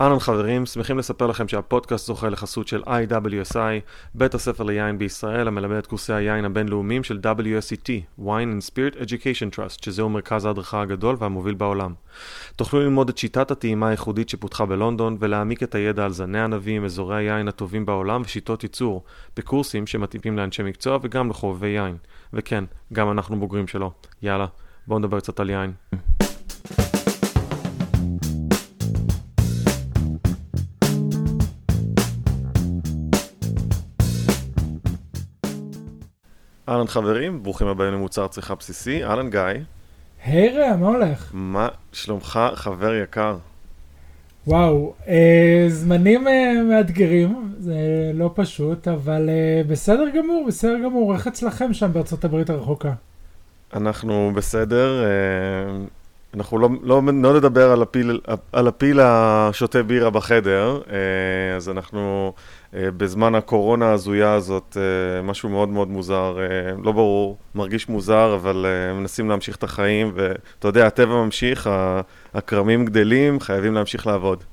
אהלן חברים, שמחים לספר לכם שהפודקאסט זוכה לחסות של IWSI, בית הספר ליין בישראל המלמד את קורסי היין הבינלאומיים של WSET, Wine and Spirit Education Trust, שזהו מרכז ההדרכה הגדול והמוביל בעולם. תוכלו ללמוד את שיטת הטעימה הייחודית שפותחה בלונדון ולהעמיק את הידע על זני ענבים, אזורי היין הטובים בעולם ושיטות ייצור, בקורסים שמתאימים לאנשי מקצוע וגם לחובבי יין. וכן, גם אנחנו בוגרים שלו. יאללה, בואו נדבר קצת על יין. אהלן חברים, ברוכים הבאים למוצר צריכה בסיסי, אהלן גיא. היי רע, מה הולך? מה שלומך, חבר יקר? וואו, אה, זמנים אה, מאתגרים, זה לא פשוט, אבל אה, בסדר גמור, בסדר גמור. איך אצלכם שם בארצות הברית הרחוקה? אנחנו בסדר, אה, אנחנו לא, לא, לא נדבר על הפיל, על הפיל השותה בירה בחדר, אה, אז אנחנו אה, בזמן הקורונה ההזויה הזאת, אה, משהו מאוד מאוד מוזר, אה, לא ברור, מרגיש מוזר, אבל אה, מנסים להמשיך את החיים, ואתה יודע, הטבע ממשיך, הכרמים גדלים, חייבים להמשיך לעבוד.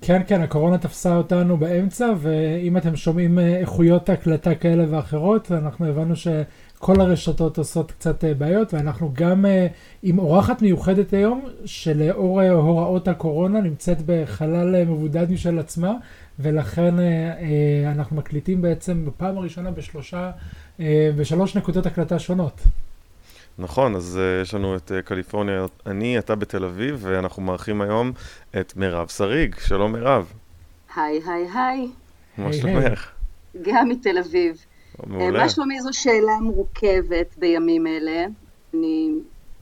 כן, כן, הקורונה תפסה אותנו באמצע, ואם אתם שומעים אה, איכויות הקלטה כאלה ואחרות, אנחנו הבנו שכל הרשתות עושות קצת אה, בעיות, ואנחנו גם אה, עם אורחת מיוחדת היום, שלאור הוראות הקורונה נמצאת בחלל מבודד משל עצמה, ולכן אנחנו מקליטים בעצם בפעם הראשונה בשלושה, בשלוש נקודות הקלטה שונות. נכון, אז uh, יש לנו את uh, קליפורניה, אני, אתה בתל אביב, ואנחנו מארחים היום את מירב שריג. שלום מירב, היי, היי, היי, מה שלומך? גם מתל אביב. מעולה. אה, מה שלומי זו שאלה מורכבת בימים אלה. אני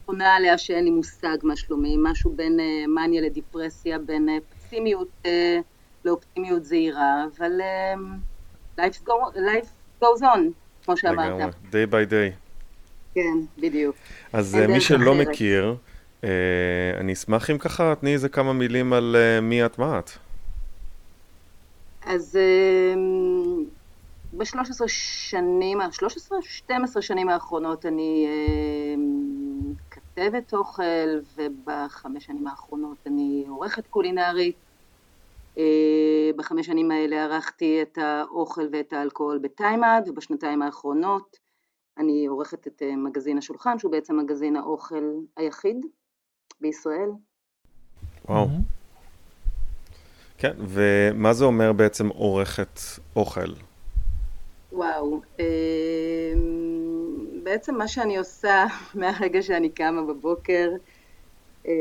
עונה עליה שאין לי מושג מה שלומי, משהו בין אה, מניה לדיפרסיה, בין אה, פסימיות אה, לאופטימיות זהירה, אבל אה, life, go, life goes on, כמו לגמרי, שאמרת. day by day. כן, בדיוק. אז uh, מי שלא אחרת. מכיר, uh, אני אשמח אם ככה תני איזה כמה מילים על uh, מי את מה את. אז ב-13 שנים, 13? 12 שנים האחרונות אני כתבת אוכל, ובחמש שנים האחרונות אני עורכת קולינרית. אה, בחמש שנים האלה ערכתי את האוכל ואת האלכוהול בטיימאד, ובשנתיים האחרונות אני עורכת את אה, מגזין השולחן, שהוא בעצם מגזין האוכל היחיד בישראל. וואו. כן, ומה זה אומר בעצם עורכת אוכל? וואו, אמ, בעצם מה שאני עושה מהרגע שאני קמה בבוקר, אמ,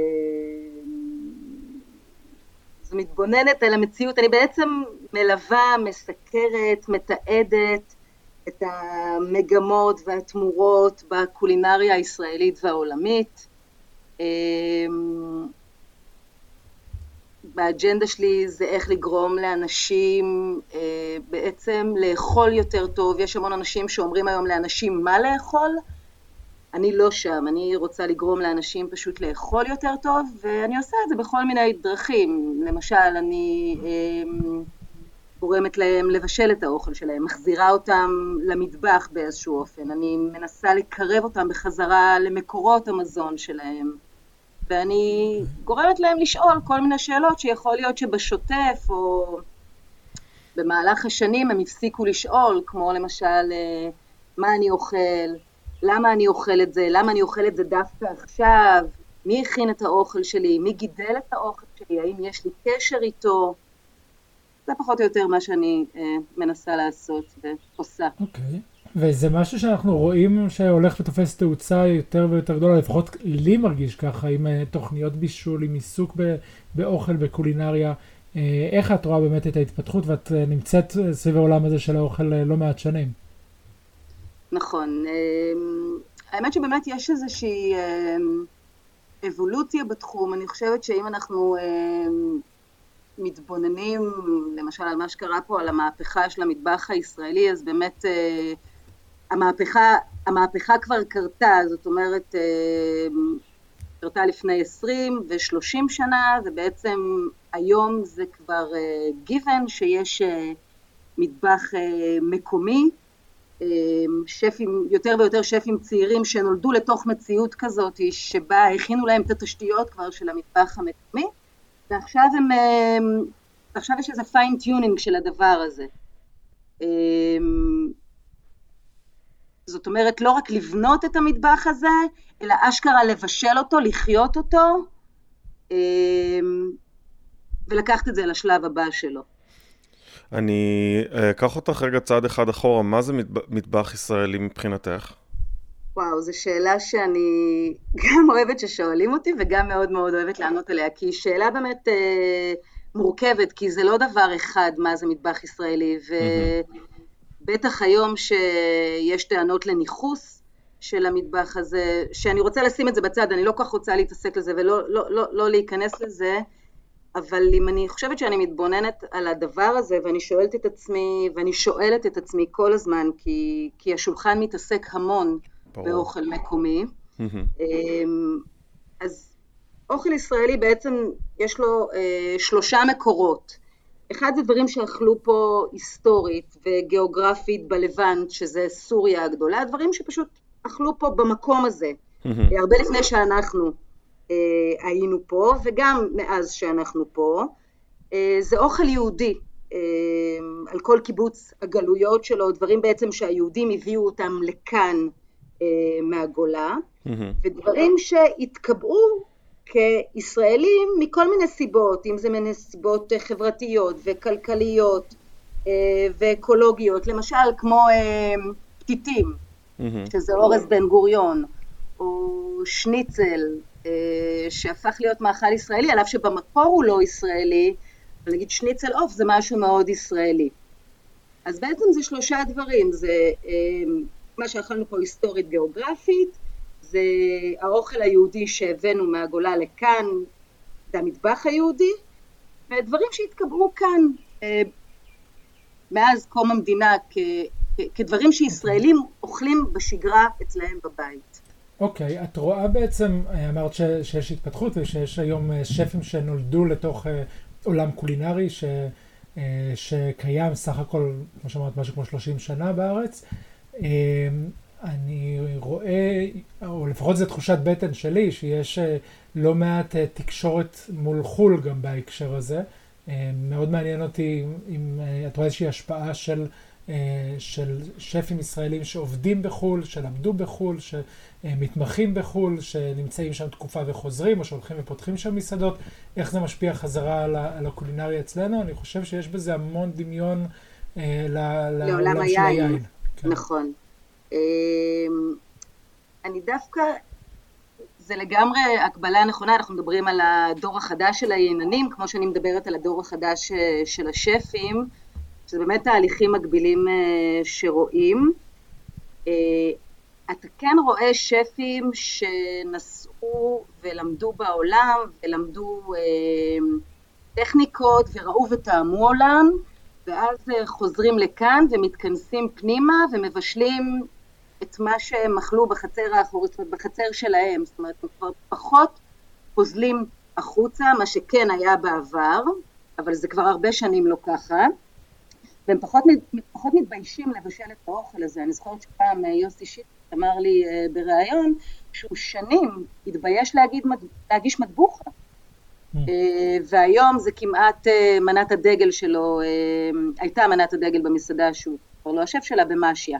זו מתבוננת על המציאות, אני בעצם מלווה, מסקרת, מתעדת את המגמות והתמורות בקולינריה הישראלית והעולמית. אמ, באג'נדה שלי זה איך לגרום לאנשים אה, בעצם לאכול יותר טוב. יש המון אנשים שאומרים היום לאנשים מה לאכול. אני לא שם, אני רוצה לגרום לאנשים פשוט לאכול יותר טוב, ואני עושה את זה בכל מיני דרכים. למשל, אני אה, גורמת להם לבשל את האוכל שלהם, מחזירה אותם למטבח באיזשהו אופן. אני מנסה לקרב אותם בחזרה למקורות המזון שלהם. ואני גורמת להם לשאול כל מיני שאלות שיכול להיות שבשוטף או במהלך השנים הם הפסיקו לשאול, כמו למשל אה, מה אני אוכל, למה אני אוכל את זה, למה אני אוכל את זה דווקא עכשיו, מי הכין את האוכל שלי, מי גידל את האוכל שלי, האם יש לי קשר איתו, זה פחות או יותר מה שאני אה, מנסה לעשות ועושה. אוקיי. וזה משהו שאנחנו רואים שהולך ותופס תאוצה יותר ויותר גדולה, לפחות לי מרגיש ככה, עם אה, תוכניות בישול, עם עיסוק ב- באוכל, בקולינריה. אה, איך את רואה באמת את ההתפתחות ואת אה, נמצאת סביב העולם הזה של האוכל לא מעט שנים? נכון. אמ, האמת שבאמת יש איזושהי אמ, אבולוציה בתחום. אני חושבת שאם אנחנו אמ, מתבוננים, למשל, על מה שקרה פה, על המהפכה של המטבח הישראלי, אז באמת אה, המהפכה, המהפכה כבר קרתה, זאת אומרת, אמ, קרתה לפני 20 ו-30 שנה, ובעצם היום זה כבר אה, given שיש אה, מטבח אה, מקומי. שפים, יותר ויותר שפים צעירים שנולדו לתוך מציאות כזאת שבה הכינו להם את התשתיות כבר של המטבח המקומי ועכשיו הם, עכשיו יש איזה fine-tuning של הדבר הזה. זאת אומרת, לא רק לבנות את המטבח הזה, אלא אשכרה לבשל אותו, לחיות אותו, ולקחת את זה לשלב הבא שלו. אני אקח אותך רגע צעד אחד אחורה, מה זה מטבח ישראלי מבחינתך? וואו, זו שאלה שאני גם אוהבת ששואלים אותי וגם מאוד מאוד אוהבת לענות עליה, כי היא שאלה באמת אה, מורכבת, כי זה לא דבר אחד מה זה מטבח ישראלי, ובטח היום שיש טענות לניכוס של המטבח הזה, שאני רוצה לשים את זה בצד, אני לא כל כך רוצה להתעסק לזה ולא לא, לא, לא להיכנס לזה, אבל אם אני חושבת שאני מתבוננת על הדבר הזה ואני שואלת את עצמי, ואני שואלת את עצמי כל הזמן, כי, כי השולחן מתעסק המון באוכל מקומי, אמ, אז אוכל ישראלי בעצם יש לו אה, שלושה מקורות. אחד זה דברים שאכלו פה היסטורית וגיאוגרפית בלבנט, שזה סוריה הגדולה, דברים שפשוט אכלו פה במקום הזה, הרבה לפני שאנחנו אה, היינו פה, וגם מאז שאנחנו פה. אה, זה אוכל יהודי, אה, על כל קיבוץ הגלויות שלו, דברים בעצם שהיהודים הביאו אותם לכאן מהגולה, ודברים שהתקבעו כישראלים מכל מיני סיבות, אם זה מסיבות חברתיות וכלכליות ואקולוגיות, למשל כמו פתיתים, שזה אורז בן גוריון, או שניצל, אה, שהפך להיות מאכל ישראלי, על אף שבמקור הוא לא ישראלי, נגיד שניצל עוף זה משהו מאוד ישראלי. אז בעצם זה שלושה דברים, זה אה, מה שאכלנו פה היסטורית גיאוגרפית, זה האוכל היהודי שהבאנו מהגולה לכאן, זה המטבח היהודי, ודברים שהתקבעו כאן אה, מאז קום המדינה כדברים שישראלים אוכלים בשגרה אצלהם בבית. אוקיי, okay, את רואה בעצם, אמרת ש, שיש התפתחות ושיש היום אה, שפים שנולדו לתוך uh, עולם קולינרי ש, uh, שקיים סך הכל, כמו שאמרת, משהו כמו 30 שנה בארץ. Uh, אני רואה, או לפחות זו תחושת בטן שלי, שיש uh, לא מעט uh, תקשורת מול חו"ל גם בהקשר הזה. Uh, מאוד מעניין אותי אם uh, את רואה איזושהי השפעה של... של שפים ישראלים שעובדים בחו"ל, שלמדו בחו"ל, שמתמחים בחו"ל, שנמצאים שם תקופה וחוזרים, או שהולכים ופותחים שם מסעדות, איך זה משפיע חזרה על הקולינריה אצלנו. אני חושב שיש בזה המון דמיון אה, לעולם של היין. כן. נכון. אמ, אני דווקא, זה לגמרי הקבלה נכונה, אנחנו מדברים על הדור החדש של הייננים, כמו שאני מדברת על הדור החדש אה, של השפים. שזה באמת תהליכים מקבילים אה, שרואים. אה, אתה כן רואה שפים שנסעו ולמדו בעולם ולמדו טכניקות וראו וטעמו עולם ואז חוזרים לכאן ומתכנסים פנימה ומבשלים את מה שהם אכלו בחצר האחורית, זאת אומרת בחצר שלהם, זאת אומרת הם כבר פחות פוזלים החוצה, מה שכן היה בעבר, אבל זה כבר הרבה שנים לא ככה. והם פחות, פחות מתביישים לבשל את האוכל הזה. אני זוכרת שפעם אה, יוסי שיט אמר לי אה, בריאיון שהוא שנים התבייש להגיד, להגיש מטבוחה. אה, והיום זה כמעט מנת הדגל שלו, הייתה מנת הדגל במסעדה שהוא כבר לא השף שלה במשיה.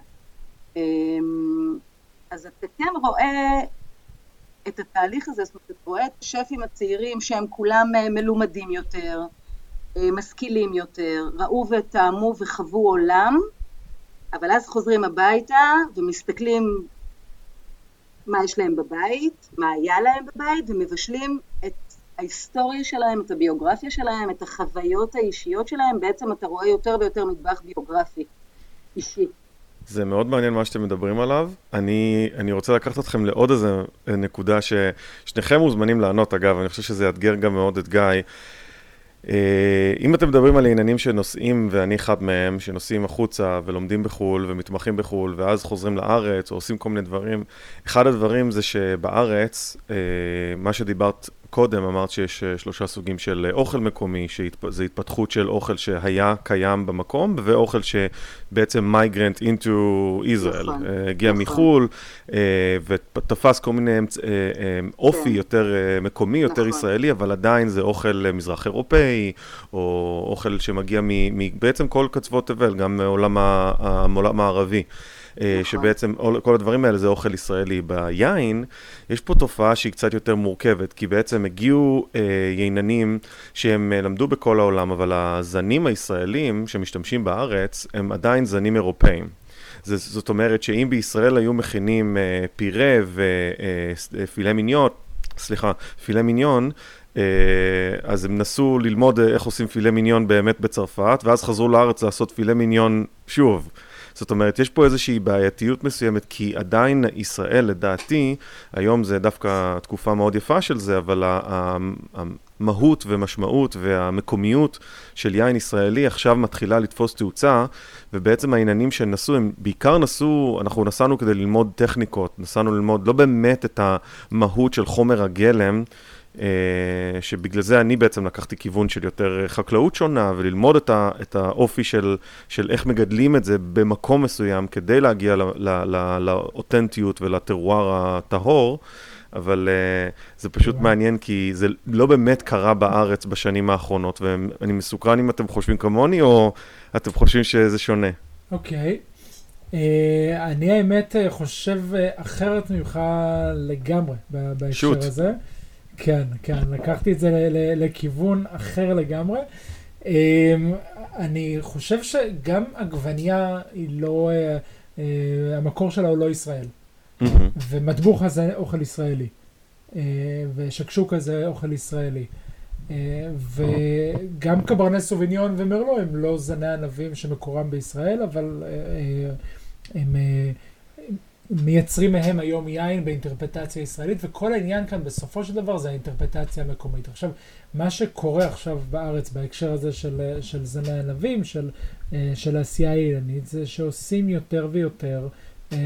אז אתה כן רואה את התהליך הזה, זאת אומרת, אתה רואה את השפים הצעירים שהם כולם מלומדים יותר, אה, משכילים יותר, ראו וטעמו וחוו עולם, אבל אז חוזרים הביתה ומסתכלים מה יש להם בבית, מה היה להם בבית, ומבשלים את ההיסטוריה שלהם, את הביוגרפיה שלהם, את החוויות האישיות שלהם, בעצם אתה רואה יותר ויותר מטבח ביוגרפי אישי. זה מאוד מעניין מה שאתם מדברים עליו. אני, אני רוצה לקחת אתכם לעוד איזה נקודה ששניכם מוזמנים לענות, אגב, אני חושב שזה יאתגר גם מאוד את גיא. אה, אם אתם מדברים על עניינים שנוסעים, ואני אחד מהם, שנוסעים החוצה ולומדים בחו"ל ומתמחים בחו"ל, ואז חוזרים לארץ או עושים כל מיני דברים, אחד הדברים זה שבארץ, אה, מה שדיברת קודם אמרת שיש אה, שלושה סוגים של אה, אוכל מקומי, שזה התפתחות של אוכל שהיה קיים במקום, ואוכל שבעצם into Israel, נכון, הגיע נכון. מחו"ל, ותפס כל מיני אופי כן. יותר מקומי, יותר נכון. ישראלי, אבל עדיין זה אוכל מזרח אירופאי, או אוכל שמגיע בעצם כל קצוות תבל, גם מעולם הערבי. אה, נכון. שבעצם כל הדברים האלה זה אוכל ישראלי. ביין, יש פה תופעה שהיא קצת יותר מורכבת, כי בעצם הגיעו אה, ייננים שהם אה, למדו בכל העולם, אבל הזנים הישראלים שמשתמשים בארץ הם עדיין זנים אירופאים. זאת אומרת שאם בישראל היו מכינים אה, פירה ופילה אה, מיניון, סליחה, פילה מיניון, Uh, אז הם נסו ללמוד איך עושים פילה מיניון באמת בצרפת, ואז חזרו לארץ לעשות פילה מיניון שוב. זאת אומרת, יש פה איזושהי בעייתיות מסוימת, כי עדיין ישראל, לדעתי, היום זה דווקא תקופה מאוד יפה של זה, אבל המהות ומשמעות והמקומיות של יין ישראלי עכשיו מתחילה לתפוס תאוצה, ובעצם העניינים שנסעו, הם בעיקר נסעו, אנחנו נסענו כדי ללמוד טכניקות, נסענו ללמוד לא באמת את המהות של חומר הגלם. אה, שבגלל זה אני בעצם לקחתי כיוון של יותר חקלאות שונה וללמוד את, ה, את האופי של, של איך מגדלים את זה במקום מסוים כדי להגיע לאותנטיות ולטרואר הטהור. אבל uh, זה פשוט מעניין כי זה לא באמת קרה בארץ בשנים האחרונות, ואני מסוקרן אם אתם חושבים כמוני או אתם חושבים שזה שונה. אוקיי. Okay. Uh, אני האמת חושב אחרת ממך לגמרי בהקשר הזה. כן, כן, לקחתי את זה לכיוון אחר לגמרי. אמ, אני חושב שגם עגבנייה היא לא, אה, אה, המקור שלה הוא לא ישראל. ומטבוחה זה אוכל ישראלי. אה, ושקשוקה זה אוכל ישראלי. וגם קברני סוביניון ומרלו הם לא זני ענבים שמקורם בישראל, אבל הם מייצרים מהם היום יין באינטרפטציה ישראלית, וכל העניין כאן בסופו של דבר זה האינטרפטציה המקומית. עכשיו, מה שקורה עכשיו בארץ בהקשר הזה של, של זני ענבים, של, אה, של העשייה העילנית, זה שעושים יותר ויותר אה,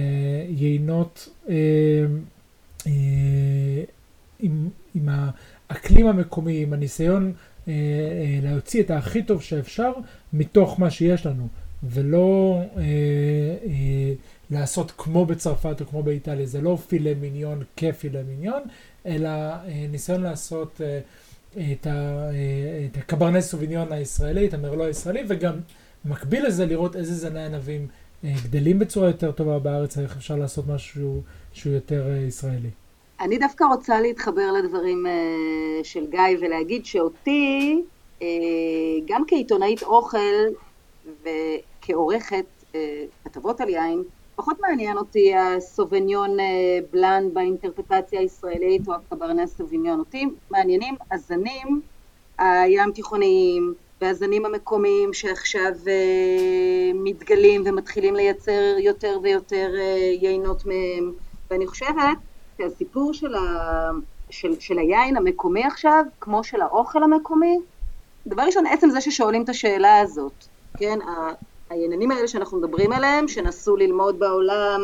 יינות אה, אה, עם, עם האקלים המקומי, עם הניסיון אה, אה, להוציא את הכי טוב שאפשר מתוך מה שיש לנו, ולא... אה, אה, לעשות כמו בצרפת או כמו באיטליה, זה לא פילה מיניון כפילה מיניון, אלא אה, ניסיון לעשות אה, את, ה, אה, את הקברנס סוביניון הישראלי, את המרלו הישראלי, וגם מקביל לזה לראות איזה זני ענבים גדלים בצורה יותר טובה בארץ, איך אפשר לעשות משהו שהוא יותר ישראלי. אני דווקא רוצה להתחבר לדברים של גיא ולהגיד שאותי, גם כעיתונאית אוכל וכעורכת כתבות על יין, פחות מעניין אותי הסוביניון אה, בלאן באינטרפטציה הישראלית או הקברנס סוביניון. אותי מעניינים הזנים הים תיכוניים והזנים המקומיים שעכשיו uh, מתגלים ומתחילים לייצר יותר ויותר uh, יינות מהם. ואני חושבת שהסיפור של, ה... של, של היין המקומי עכשיו, כמו של האוכל המקומי, דבר ראשון, עצם זה ששואלים את השאלה הזאת, כן, העניינים האלה שאנחנו מדברים עליהם, שנסעו ללמוד בעולם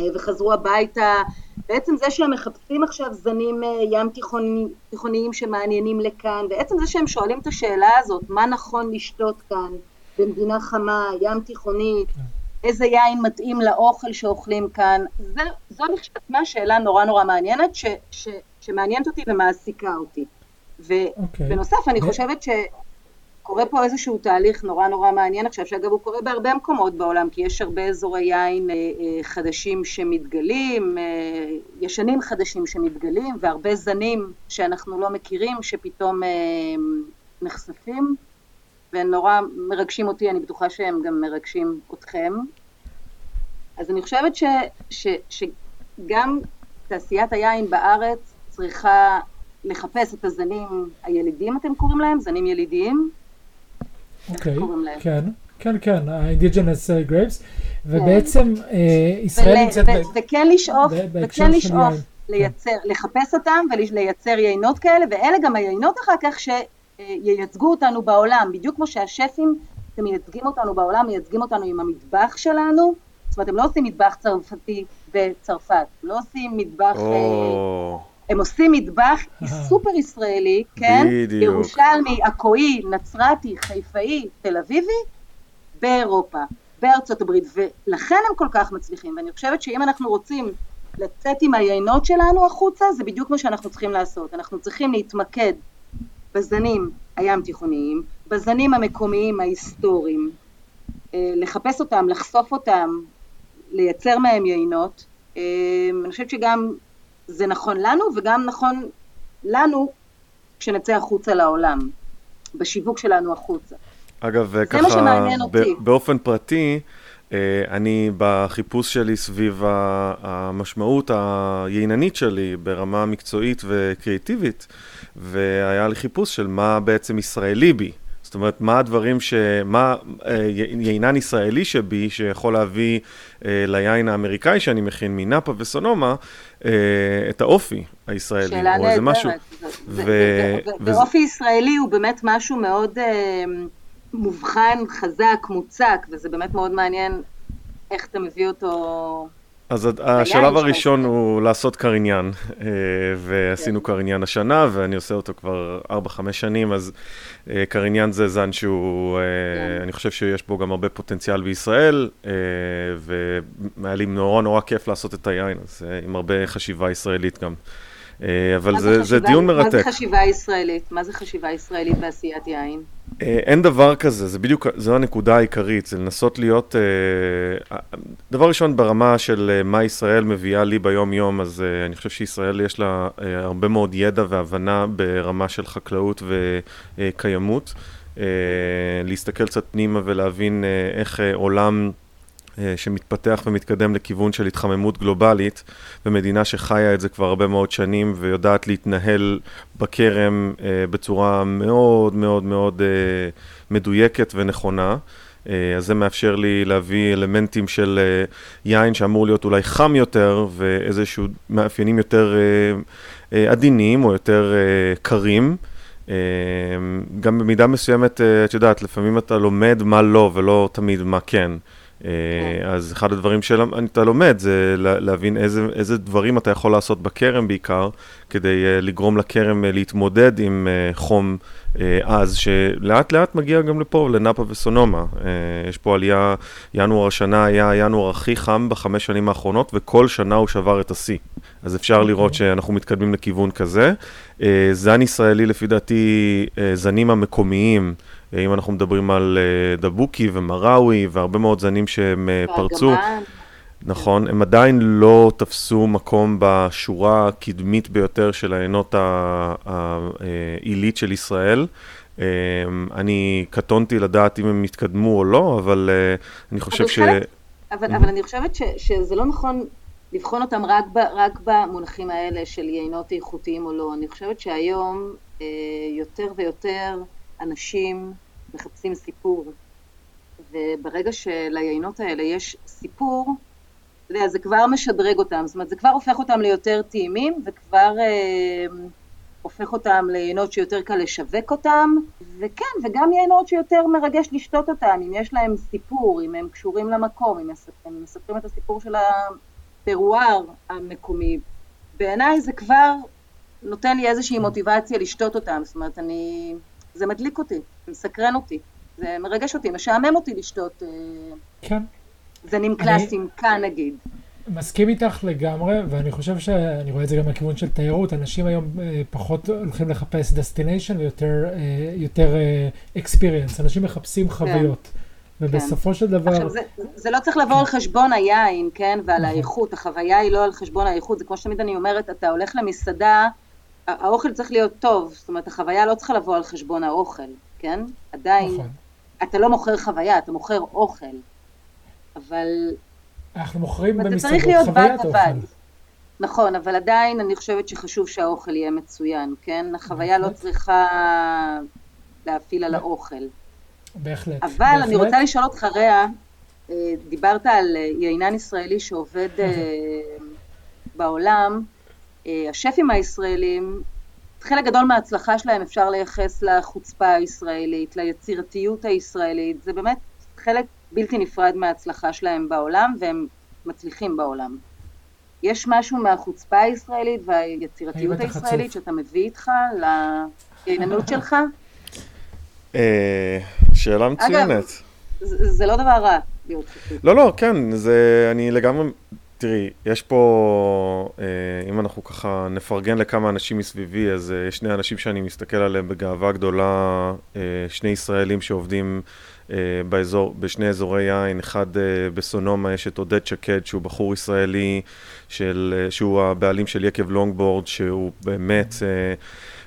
אה, וחזרו הביתה, בעצם זה שהם מחפשים עכשיו זנים אה, ים תיכוני, תיכוניים שמעניינים לכאן, ועצם זה שהם שואלים את השאלה הזאת, מה נכון לשתות כאן במדינה חמה, ים תיכונית, איזה יין מתאים לאוכל שאוכלים כאן, זה, זו לכשעצמה שאלה נורא נורא מעניינת, ש, ש, שמעניינת אותי ומעסיקה אותי. ובנוסף, אוקיי. okay. אני חושבת ש... קורה פה איזשהו תהליך נורא נורא מעניין עכשיו, שאגב הוא קורה בהרבה מקומות בעולם, כי יש הרבה אזורי יין אה, אה, חדשים שמתגלים, אה, ישנים חדשים שמתגלים, והרבה זנים שאנחנו לא מכירים שפתאום נחשפים, ונורא מרגשים אותי, אני בטוחה שהם גם מרגשים אתכם. אז אני חושבת ש, ש, שגם תעשיית היין בארץ צריכה לחפש את הזנים הילידים, אתם קוראים להם? זנים ילידיים? אוקיי, כן, כן, כן, ה-indigenous grapes, ובעצם אה, ישראל נמצאת... וכן לשאוף, וכן לשאוף לייצר, לחפש אותם ולייצר יינות כאלה, ואלה גם היינות אחר כך שייצגו אותנו בעולם, בדיוק כמו שהשפים שמייצגים אותנו בעולם, מייצגים אותנו עם המטבח שלנו, זאת אומרת, הם לא עושים מטבח צרפתי בצרפת, לא עושים מטבח... הם עושים מטבח סופר ישראלי, כן? בדיוק. ירושלמי, עכואי, נצרתי, חיפאי, תל אביבי, באירופה, בארצות הברית, ולכן הם כל כך מצליחים, ואני חושבת שאם אנחנו רוצים לצאת עם היינות שלנו החוצה, זה בדיוק מה שאנחנו צריכים לעשות. אנחנו צריכים להתמקד בזנים הים תיכוניים, בזנים המקומיים ההיסטוריים, אה, לחפש אותם, לחשוף אותם, לייצר מהם יינות. אה, אני חושבת שגם זה נכון לנו וגם נכון לנו כשנצא החוצה לעולם, בשיווק שלנו החוצה. אגב, ככה, שמעניין ב- אותי. באופן פרטי, אה, אני בחיפוש שלי סביב המשמעות הייננית שלי ברמה מקצועית וקריאטיבית, והיה לי חיפוש של מה בעצם ישראלי בי. זאת אומרת, מה הדברים ש... מה אה, יינן ישראלי שבי שיכול להביא אה, ליין האמריקאי שאני מכין מנאפה וסונומה אה, את האופי הישראלי. שאלה או איזה נהדרת. משהו. ו- ו- ואופי ישראלי הוא באמת משהו מאוד מובחן, חזק, מוצק, וזה באמת מאוד מעניין איך אתה מביא אותו. אז השלב. הראשון הוא לעשות קריניין, אה, ועשינו קריניין השנה, ואני עושה אותו כבר 4-5 שנים, אז אה, קריניין זה זן שהוא, אה, כן. אני חושב שיש בו גם הרבה פוטנציאל בישראל, והיה לי נורא נורא כיף לעשות את היין, אז עם הרבה חשיבה ישראלית גם. אבל זה, זה חשיבה- דיון מה זה מרתק. חשיבה ישראלית? מה זה חשיבה ישראלית בעשיית יין? אה, אין דבר כזה, זה בדיוק, זו הנקודה העיקרית, זה לנסות להיות, אה, דבר ראשון ברמה של אה, מה ישראל מביאה לי ביום-יום, אז אה, אני חושב שישראל יש לה אה, הרבה מאוד ידע והבנה ברמה של חקלאות וקיימות. אה, להסתכל קצת פנימה ולהבין איך עולם שמתפתח ומתקדם לכיוון של התחממות גלובלית, ומדינה שחיה את זה כבר הרבה מאוד שנים ויודעת להתנהל בכרם אה, בצורה מאוד מאוד מאוד אה, מדויקת ונכונה. אה, אז זה מאפשר לי להביא אלמנטים של אה, יין שאמור להיות אולי חם יותר ואיזשהו מאפיינים יותר אה, אה, עדינים או יותר אה, קרים. אה, גם במידה מסוימת, אה, את יודעת, לפעמים אתה לומד מה לא ולא תמיד מה כן. אה, אז אחד הדברים שאתה לומד זה לה- להבין איזה, איזה דברים אתה יכול לעשות בכרם בעיקר, כדי אה, לגרום לכרם אה, להתמודד עם חום עז, שלאט לאט מגיע גם לפה, לנאפה וסונומה. יש פה עלייה, ינואר השנה היה ינואר הכי חם בחמש שנים האחרונות, וכל שנה הוא שבר את השיא. אז אפשר לראות שאנחנו מתקדמים לכיוון כזה. זן ישראלי, לפי דעתי, זנים המקומיים, אם אנחנו מדברים על אה, דבוקי ומראוי והרבה מאוד זנים שהם אה, פרצו, והגמן, נכון, הם עדיין לא תפסו מקום בשורה הקדמית ביותר של העיינות ה- העילית של ישראל. אה, אני קטונתי לדעת אם הם התקדמו או לא, אבל אה, אני חושב אבל ש... חלק- אבל, אבל אני חושבת ש, שזה לא נכון לבחון אותם רק, ב, רק במונחים האלה של יינות איכותיים או לא. אני חושבת שהיום אה, יותר ויותר אנשים מחפשים סיפור, וברגע שליינות האלה יש סיפור, אתה יודע, זה כבר משדרג אותם, זאת אומרת, זה כבר הופך אותם ליותר טעימים, וכבר אה, הופך אותם ליינות שיותר קל לשווק אותם, וכן, וגם יינות שיותר מרגש לשתות אותם, אם יש להם סיפור, אם הם קשורים למקום, אם הם מספרים את הסיפור של הטרואר המקומי. בעיניי זה כבר נותן לי איזושהי מוטיבציה לשתות אותם, זאת אומרת, אני... זה מדליק אותי, זה מסקרן אותי, זה מרגש אותי, משעמם אותי לשתות אה, כן. זנים אני- קלאסיים כאן נגיד. מסכים איתך לגמרי, ואני חושב שאני רואה את זה גם מהכיוון של תיירות, אנשים היום אה, פחות הולכים לחפש destination ויותר אה, יותר experience, אנשים מחפשים חוויות. ובסופו של דבר, עכשיו, זה, זה לא צריך לבוא על חשבון היין, כן, ועל נכון. האיכות, החוויה היא לא על חשבון האיכות, זה כמו שתמיד אני אומרת, אתה הולך למסעדה, האוכל צריך להיות טוב, זאת אומרת, החוויה לא צריכה לבוא על חשבון האוכל, כן? עדיין, נכון. אתה לא מוכר חוויה, אתה מוכר אוכל, אבל אנחנו מוכרים במסעדות חוויית אוכל. נכון, אבל עדיין אני חושבת שחשוב שהאוכל יהיה מצוין, כן? החוויה לא בהחלט. צריכה להפעיל על האוכל. בהחלט. אבל אני בהחלט. רוצה לשאול אותך, רע, אה, דיברת על אה, יינן ישראלי שעובד אה, בעולם, השפים הישראלים, חלק גדול מההצלחה שלהם אפשר לייחס לחוצפה הישראלית, ליצירתיות הישראלית, זה באמת חלק בלתי נפרד מההצלחה שלהם בעולם, והם מצליחים בעולם. יש משהו מהחוצפה הישראלית והיצירתיות הישראלית חצוף? שאתה מביא איתך לעניינות שלך? אה, שאלה מצוינת. אגב, זה לא דבר רע. לא, לא, כן, זה, אני לגמרי, תראי, יש פה, אה, אם אנחנו ככה נפרגן לכמה אנשים מסביבי, אז יש שני אנשים שאני מסתכל עליהם בגאווה גדולה, שני ישראלים שעובדים אה, באזור, בשני אזורי יין, אחד אה, בסונומה יש את עודד שקד שהוא בחור ישראלי של, אה, שהוא הבעלים של יקב לונגבורד שהוא באמת,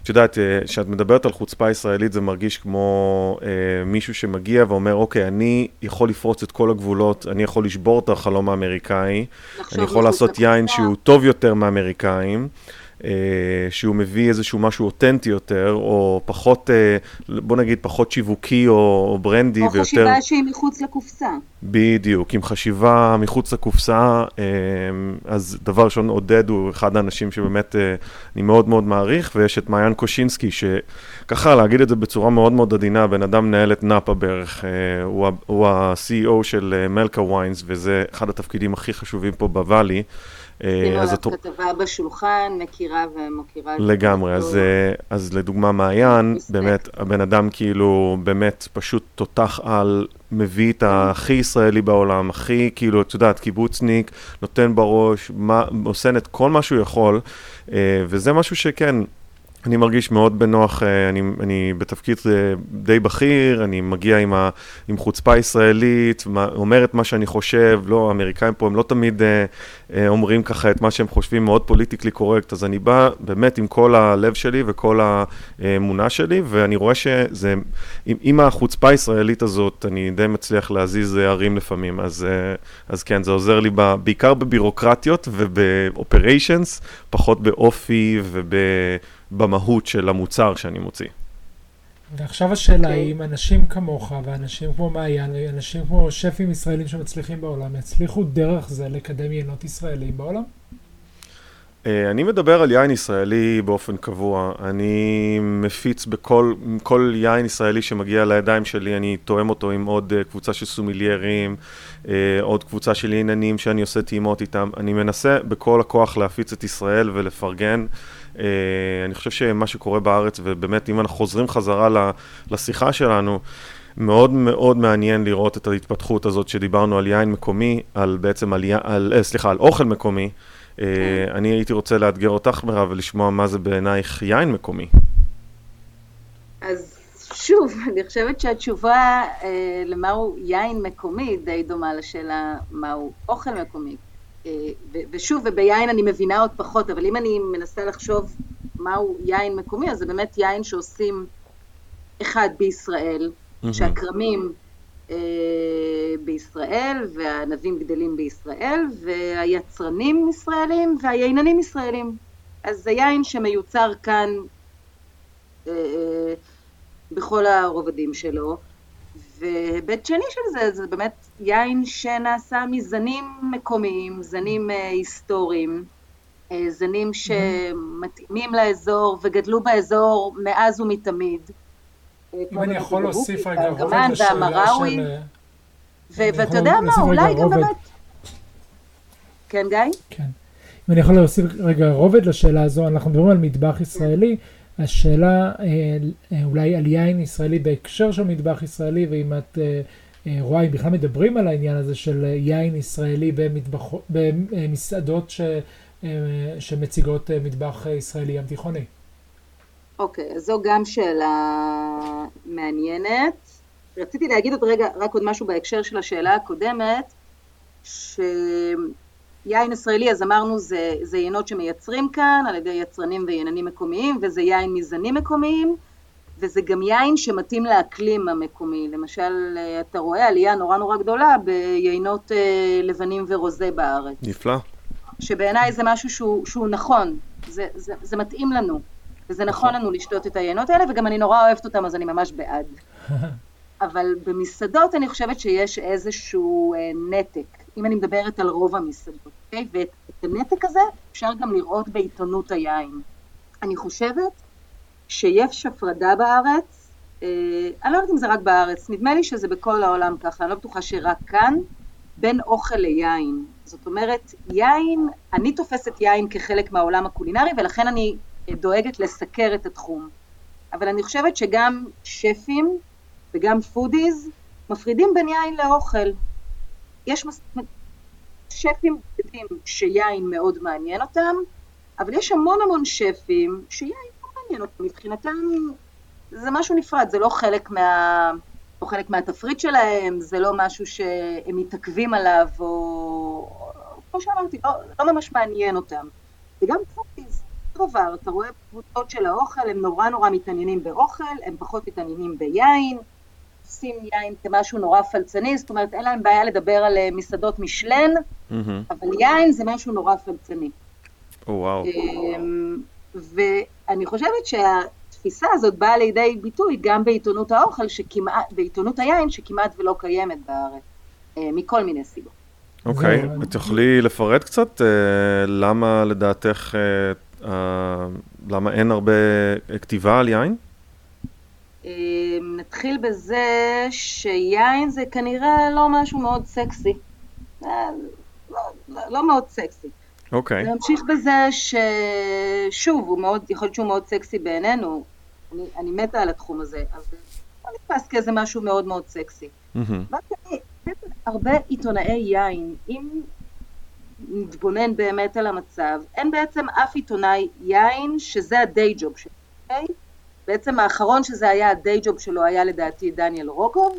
את יודעת, כשאת מדברת על חוצפה ישראלית זה מרגיש כמו מישהו שמגיע ואומר אוקיי אני יכול לפרוץ את כל הגבולות, אני יכול לשבור את החלום האמריקאי, אני יכול לעשות יין שהוא טוב יותר מהאמריקאים אה, שהוא מביא איזשהו משהו אותנטי יותר, או פחות, אה, בוא נגיד, פחות שיווקי או, או ברנדי, או ויותר... או חשיבה שהיא מחוץ לקופסה. בדיוק, עם חשיבה מחוץ לקופסה, אה, אז דבר ראשון, עודד הוא אחד האנשים שבאמת אני מאוד מאוד מעריך, ויש את מעיין קושינסקי, שככה להגיד את זה בצורה מאוד מאוד עדינה, בן אדם מנהל את נאפה בערך, הוא, הוא ה-CEO של מלכה ויינס, וזה אחד התפקידים הכי חשובים פה בוואלי. כאילו אז את... כתבה בשולחן, מכירה ומכירה. לגמרי, אז, אה, אז לדוגמה מעיין, באמת, הבן אדם כאילו באמת פשוט תותח על, מביא את הכי ישראלי בעולם, הכי כאילו, את יודעת, קיבוצניק, נותן בראש, מה, עושה את כל מה שהוא יכול, אה, וזה משהו שכן, אני מרגיש מאוד בנוח, אה, אני, אני בתפקיד אה, די בכיר, אני מגיע עם, ה, עם חוצפה ישראלית, אומר את מה שאני חושב, לא, האמריקאים פה הם לא תמיד אה, אומרים ככה את מה שהם חושבים, מאוד פוליטיקלי קורקט, אז אני בא באמת עם כל הלב שלי וכל האמונה שלי, ואני רואה שזה, עם, עם החוצפה הישראלית הזאת, אני די מצליח להזיז ערים לפעמים, אז, אז כן, זה עוזר לי ב, בעיקר בבירוקרטיות ובאופריישנס, פחות באופי וב... במהות של המוצר שאני מוציא. ועכשיו השאלה היא אם אנשים כמוך ואנשים כמו מעיין ואנשים כמו שפים ישראלים שמצליחים בעולם יצליחו דרך זה לקדם יינות ישראלים בעולם? אה, אני מדבר על יין ישראלי באופן קבוע. אני מפיץ בכל כל יין ישראלי שמגיע לידיים שלי, אני תואם אותו עם עוד אה, קבוצה של סומיליירים, אה, עוד קבוצה של עניינים שאני עושה טעימות איתם. אני מנסה בכל הכוח להפיץ את ישראל ולפרגן. אני חושב שמה שקורה בארץ, ובאמת אם אנחנו חוזרים חזרה לשיחה שלנו, מאוד מאוד מעניין לראות את ההתפתחות הזאת שדיברנו על יין מקומי, על בעצם על, על סליחה, על אוכל מקומי. אה, אני הייתי רוצה לאתגר אותך, מירב, ולשמוע מה זה בעינייך יין מקומי. אז שוב, אני חושבת שהתשובה אה, למהו יין מקומי די דומה לשאלה מהו אוכל מקומי. אה, ושוב, וביין אני מבינה עוד פחות, אבל אם אני מנסה לחשוב מהו יין מקומי, אז זה באמת יין שעושים אחד בישראל. שהכרמים אה, בישראל, והענבים גדלים בישראל, והיצרנים ישראלים והייננים ישראלים. אז זה יין שמיוצר כאן אה, אה, בכל הרובדים שלו. והיבט שני של זה, זה באמת יין שנעשה מזנים מקומיים, זנים היסטוריים, זנים שמתאימים לאזור וגדלו באזור מאז ומתמיד. אם אני יכול להוסיף רגע רובד לשאלה של... ואתה יודע מה, אולי גם באמת... כן, גיא? כן. אם אני יכול להוסיף רגע רובד לשאלה הזו, אנחנו מדברים על מטבח ישראלי, השאלה אה, אה, אולי על יין ישראלי בהקשר של מטבח ישראלי, ואם את אה, רואה, אם בכלל מדברים על העניין הזה של יין ישראלי במסעדות ש, שמציגות מטבח ישראלי ים תיכוני. אוקיק, okay, אז זו גם שאלה מעניינת. רציתי להגיד עוד רגע, רק עוד משהו בהקשר של השאלה הקודמת, שיין ישראלי, אז אמרנו, זה, זה יינות שמייצרים כאן על ידי יצרנים וייננים מקומיים, וזה יין מזנים מקומיים, וזה גם יין שמתאים לאקלים המקומי. למשל, אתה רואה עלייה נורא נורא גדולה ביינות אה, לבנים ורוזה בארץ. נפלא. שבעיניי זה משהו שהוא, שהוא נכון, זה, זה, זה מתאים לנו. וזה נכון לנו לשתות את היינות האלה, וגם אני נורא אוהבת אותם, אז אני ממש בעד. אבל במסעדות אני חושבת שיש איזשהו אה, נתק, אם אני מדברת על רוב המסעדות, אוקיי? ואת הנתק הזה אפשר גם לראות בעיתונות היין. אני חושבת שיש הפרדה בארץ, אה, אני לא יודעת אם זה רק בארץ, נדמה לי שזה בכל העולם ככה, אני לא בטוחה שרק כאן, בין אוכל ליין. זאת אומרת, יין, אני תופסת יין כחלק מהעולם הקולינרי, ולכן אני דואגת לסקר את התחום. אבל אני חושבת שגם שפים וגם foodies מפרידים בין יין לאוכל. יש מס... שפים יודעים שיין מאוד מעניין אותם, אבל יש המון המון שפים שיין לא מעניין אותם, מבחינתם זה משהו נפרד, זה לא חלק מה... לא חלק מהתפריט שלהם, זה לא משהו שהם מתעכבים עליו, או כמו שאמרתי, לא, לא ממש מעניין אותם. וגם foodies, דבר, אתה רואה קבוצות של האוכל, הם נורא נורא מתעניינים באוכל, הם פחות מתעניינים ביין, עושים יין כמשהו נורא פלצני, זאת אומרת אין להם בעיה לדבר על אה, מסעדות משלן. אבל יין זה משהו נורא פלצני. Oh, וואו. אמ, ואני חושבת שהתפיסה הזאת באה לידי ביטוי גם בעיתונות האוכל, שכמעט, בעיתונות היין שכמעט ולא קיימת בארץ, אה, מכל מיני סיבות. אוקיי, okay. תוכלי לפרט קצת uh, למה לדעתך, uh, uh, למה אין הרבה כתיבה על יין? אמ, נתחיל בזה שיין זה כנראה לא משהו מאוד סקסי. אה, לא, לא, לא מאוד סקסי. אוקיי. Okay. נמשיך בזה ששוב, הוא מאוד, יכול להיות שהוא מאוד סקסי בעינינו. אני, אני מתה על התחום הזה, אבל לא נתפס כאיזה משהו מאוד מאוד סקסי. Mm-hmm. הרבה עיתונאי יין, אם נתבונן באמת על המצב, אין בעצם אף עיתונאי יין שזה הדיי ג'וב שלו, אוקיי? בעצם האחרון שזה היה הדיי ג'וב שלו היה לדעתי דניאל רוגוב,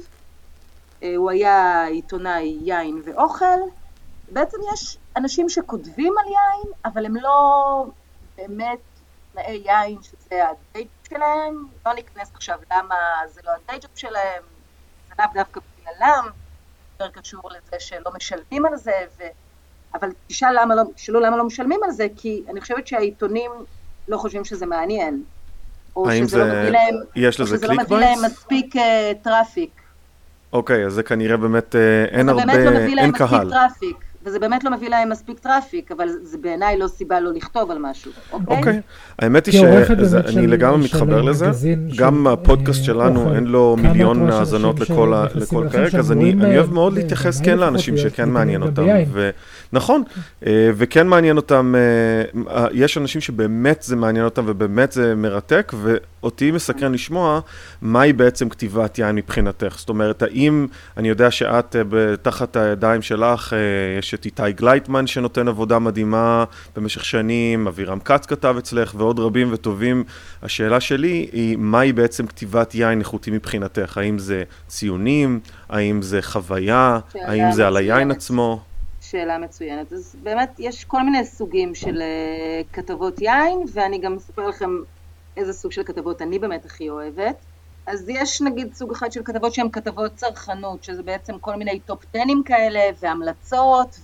אה, הוא היה עיתונאי יין ואוכל, בעצם יש אנשים שכותבים על יין, אבל הם לא באמת תנאי יין שזה הדיי ג'וב שלהם, לא ניכנס עכשיו למה זה לא הדיי ג'וב שלהם, זה לאו דווקא בגללם, יותר קשור לזה שלא משלמים על זה, ו... אבל תשאל למה לא, תשאלו למה לא משלמים על זה, כי אני חושבת שהעיתונים לא חושבים שזה מעניין. או שזה לא מביא להם, יש לזה שזה לא מביא להם מספיק אה, traffic. אוקיי, אז זה כנראה באמת, אה, אין הרבה, אין קהל. זה באמת לא מביא להם מספיק traffic. וזה באמת לא מביא להם מספיק traffic, אבל זה בעיניי לא סיבה לא לכתוב על משהו, אוקיי? אוקיי, האמת היא שאני לגמרי מתחבר לזה, גם הפודקאסט שלנו אין לו מיליון האזנות לכל פרק, אז אני אוהב מאוד להתייחס כן לאנשים שכן מעניין אותם, נכון, אה, וכן מעניין אותם, אה, אה, יש אנשים שבאמת זה מעניין אותם ובאמת זה מרתק, ואותי מסקרן לשמוע מהי בעצם כתיבת יין מבחינתך. זאת אומרת, האם, אני יודע שאת תחת הידיים שלך, יש את איתי גלייטמן שנותן עבודה מדהימה במשך שנים, אבירם כץ כתב אצלך ועוד רבים וטובים. השאלה שלי היא, מהי בעצם כתיבת יין איכותי מבחינתך? האם זה ציונים? האם זה חוויה? האם זה על היין עצמו? שאלה מצוינת. אז באמת יש כל מיני סוגים של אה, כתבות יין, ואני גם אספר לכם איזה סוג של כתבות אני באמת הכי אוהבת. אז יש נגיד סוג אחד של כתבות שהן כתבות צרכנות, שזה בעצם כל מיני טופ טנים כאלה, והמלצות,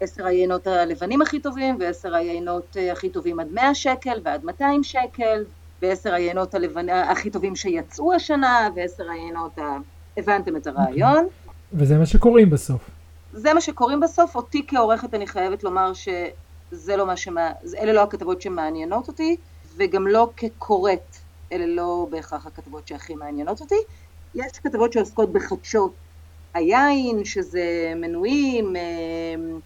ועשר היינות הלבנים הכי טובים, ועשר היינות אה, הכי טובים עד 100 שקל ועד 200 שקל, ועשר היינות הלבנ... הכי טובים שיצאו השנה, ועשר היינות ה... הבנתם את הרעיון. וזה מה שקוראים בסוף. זה מה שקוראים בסוף, אותי כעורכת אני חייבת לומר שזה לא מה שמה... אלה לא הכתבות שמעניינות אותי, וגם לא כקוראת, אלה לא בהכרח הכתבות שהכי מעניינות אותי. יש כתבות שעוסקות בחדשות היין, שזה מנויים, אה,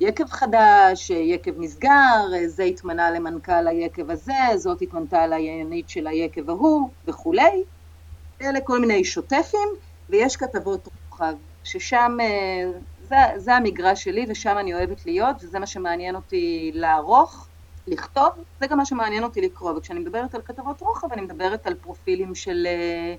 יקב חדש, יקב נסגר, זה התמנה למנכ"ל היקב הזה, זאת התמנתה ליינית של היקב ההוא וכולי. אלה כל מיני שוטפים, ויש כתבות רוחב, ששם אה, זה, המגרש שלי ושם אני אוהבת להיות וזה מה שמעניין אותי לערוך, לכתוב, זה גם מה שמעניין אותי לקרוא. וכשאני מדברת על כתבות רוחב אני מדברת על פרופילים של אה,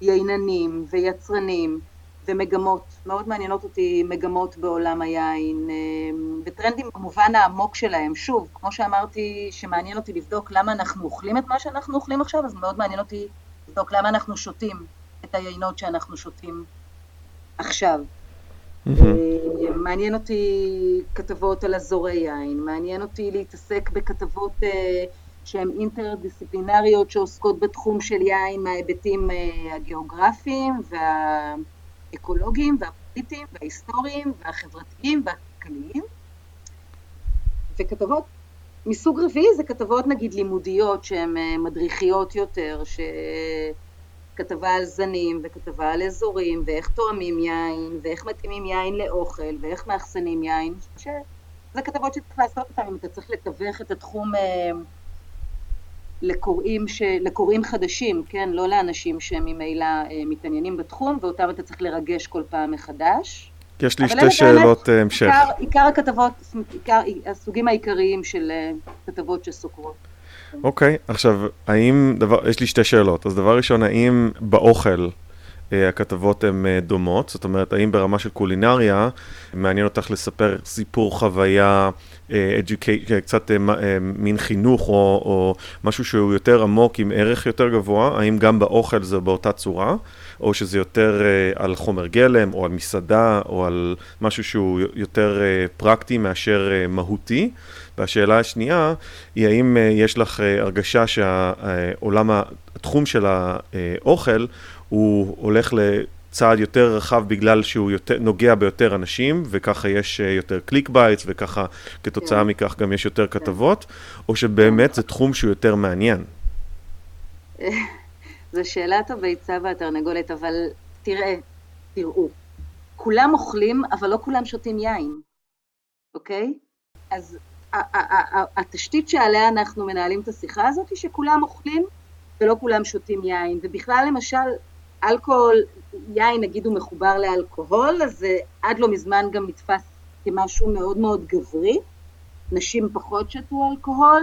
ייננים ויצרנים ומגמות, מאוד מעניינות אותי מגמות בעולם היין אה, וטרנדים במובן העמוק שלהם, שוב, כמו שאמרתי שמעניין אותי לבדוק למה אנחנו אוכלים את מה שאנחנו אוכלים עכשיו אז מאוד מעניין אותי לבדוק למה אנחנו שותים את היינות שאנחנו שותים עכשיו. מעניין אותי כתבות על אזורי יין, מעניין אותי להתעסק בכתבות אה, שהן אינטרדיסציפלינריות שעוסקות בתחום של יין מההיבטים אה, הגיאוגרפיים והאקולוגיים והפוליטיים וההיסטוריים והחברתיים והכלכליים. וכתבות מסוג רביעי זה כתבות נגיד לימודיות שהן מדריכיות יותר, ש... כתבה על זנים וכתבה על אזורים ואיך תואמים יין ואיך מתאימים יין לאוכל ואיך מאחסנים יין, שזה כתבות שצריך לעשות אותן אם אתה צריך לתווך את התחום אה, לקוראים, ש... לקוראים חדשים, כן? לא לאנשים שממילא אה, מתעניינים בתחום ואותם אתה צריך לרגש כל פעם מחדש. יש לי שתי שאלות באמת, המשך. עיקר, עיקר הכתבות, עיקר, הסוגים העיקריים של כתבות שסוקרות. אוקיי, okay, עכשיו, האם, דבר, יש לי שתי שאלות. אז דבר ראשון, האם באוכל אה, הכתבות הן אה, דומות? זאת אומרת, האם ברמה של קולינריה, מעניין אותך לספר סיפור חוויה, educate, אה, קצת אה, אה, מין חינוך או, או משהו שהוא יותר עמוק עם ערך יותר גבוה? האם גם באוכל זה באותה צורה? או שזה יותר אה, על חומר גלם, או על מסעדה, או על משהו שהוא יותר אה, פרקטי מאשר אה, מהותי? והשאלה השנייה היא האם אה, יש לך אה, הרגשה שהעולם, התחום של האוכל הוא הולך לצעד יותר רחב בגלל שהוא יותר, נוגע ביותר אנשים וככה יש אה, יותר click baits וככה כתוצאה כן. מכך גם יש יותר כן. כתבות או שבאמת זה תחום שהוא יותר מעניין? זו שאלת הביצה והתרנגולת אבל תראה, תראו, כולם אוכלים אבל לא כולם שותים יין, אוקיי? אז התשתית שעליה אנחנו מנהלים את השיחה הזאת היא שכולם אוכלים ולא כולם שותים יין, ובכלל למשל אלכוהול, יין נגיד הוא מחובר לאלכוהול, אז זה עד לא מזמן גם נתפס כמשהו מאוד מאוד גברי, נשים פחות שתו אלכוהול,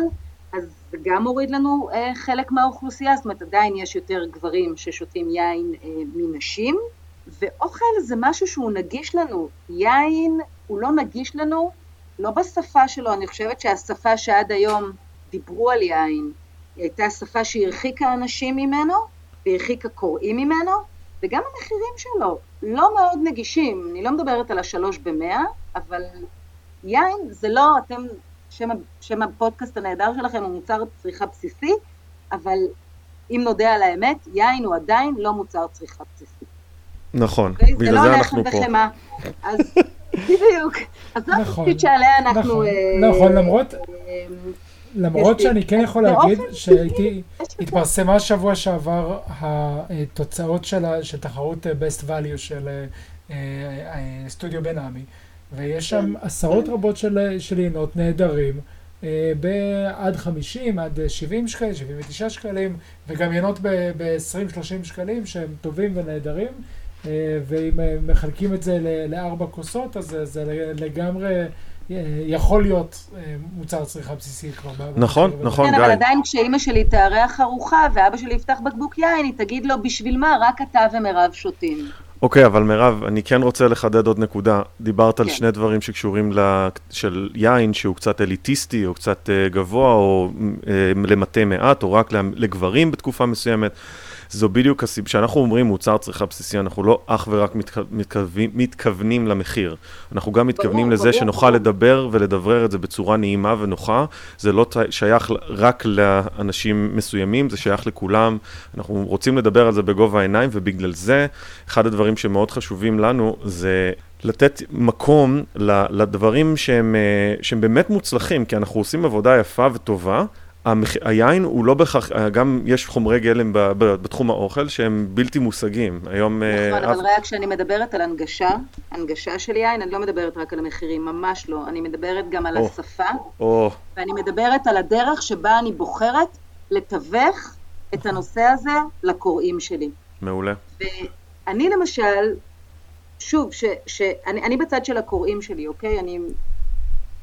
אז זה גם מוריד לנו אה, חלק מהאוכלוסייה, זאת אומרת עדיין יש יותר גברים ששותים יין אה, מנשים, ואוכל זה משהו שהוא נגיש לנו, יין הוא לא נגיש לנו לא בשפה שלו, אני חושבת שהשפה שעד היום דיברו על יין, היא הייתה שפה שהרחיקה אנשים ממנו, והרחיקה קוראים ממנו, וגם המחירים שלו לא מאוד נגישים, אני לא מדברת על השלוש במאה, אבל יין זה לא, אתם, שם, שם הפודקאסט הנהדר שלכם הוא מוצר צריכה בסיסי, אבל אם נודה על האמת, יין הוא עדיין לא מוצר צריכה בסיסי. נכון, בגלל זה, זה לא אנחנו פה. וחמה, אז בדיוק. אז זו נכון, התפקיד שעליה אנחנו... נכון, אה, נכון למרות... אה, למרות שאני כן יכול להגיד שהייתי, התפרסמה שבוע שעבר התוצאות של, תחרות best value של אה, סטודיו בן עמי, ויש שם כן. עשרות רבות של יינות נהדרים, בעד 50, עד 70 שקלים, 79 שקלים, וגם יינות ב-20-30 שקלים שהם טובים ונהדרים. אה, ואם אה, מחלקים את זה לארבע כוסות, אז זה לגמרי אה, יכול להיות מוצר צריכה בסיסי כבר. נכון, נכון, גיא. כן, אבל עדיין כשאימא שלי תארח ארוחה ואבא שלי יפתח בקבוק יין, היא תגיד לו, בשביל מה? רק אתה ומירב שותים. אוקיי, אבל מירב, אני כן רוצה לחדד עוד נקודה. דיברת על כן. שני דברים שקשורים ל... של יין, שהוא קצת אליטיסטי, או קצת גבוה, או למטה מעט, או רק לגברים בתקופה מסוימת. זו בדיוק הסיבה, כשאנחנו אומרים מוצר צריכה בסיסי, אנחנו לא אך ורק מתכוונים, מתכוונים למחיר. אנחנו גם מתכוונים לזה שנוכל לדבר ולדברר את זה בצורה נעימה ונוחה. זה לא שייך רק לאנשים מסוימים, זה שייך לכולם. אנחנו רוצים לדבר על זה בגובה העיניים, ובגלל זה, אחד הדברים שמאוד חשובים לנו זה לתת מקום לדברים שהם, אה, שהם באמת מוצלחים, כי אנחנו עושים עבודה יפה וטובה. המח... היין הוא לא בהכרח, גם יש חומרי גלם ב... ב... בתחום האוכל שהם בלתי מושגים. היום... אה, נכון, uh, אבל ריאה, כשאני מדברת על הנגשה, הנגשה של יין, אני לא מדברת רק על המחירים, ממש לא. אני מדברת גם על oh. השפה, oh. ואני מדברת על הדרך שבה אני בוחרת לתווך את הנושא הזה לקוראים שלי. מעולה. ואני למשל, שוב, ש... ש... אני, אני בצד של הקוראים שלי, אוקיי? אני,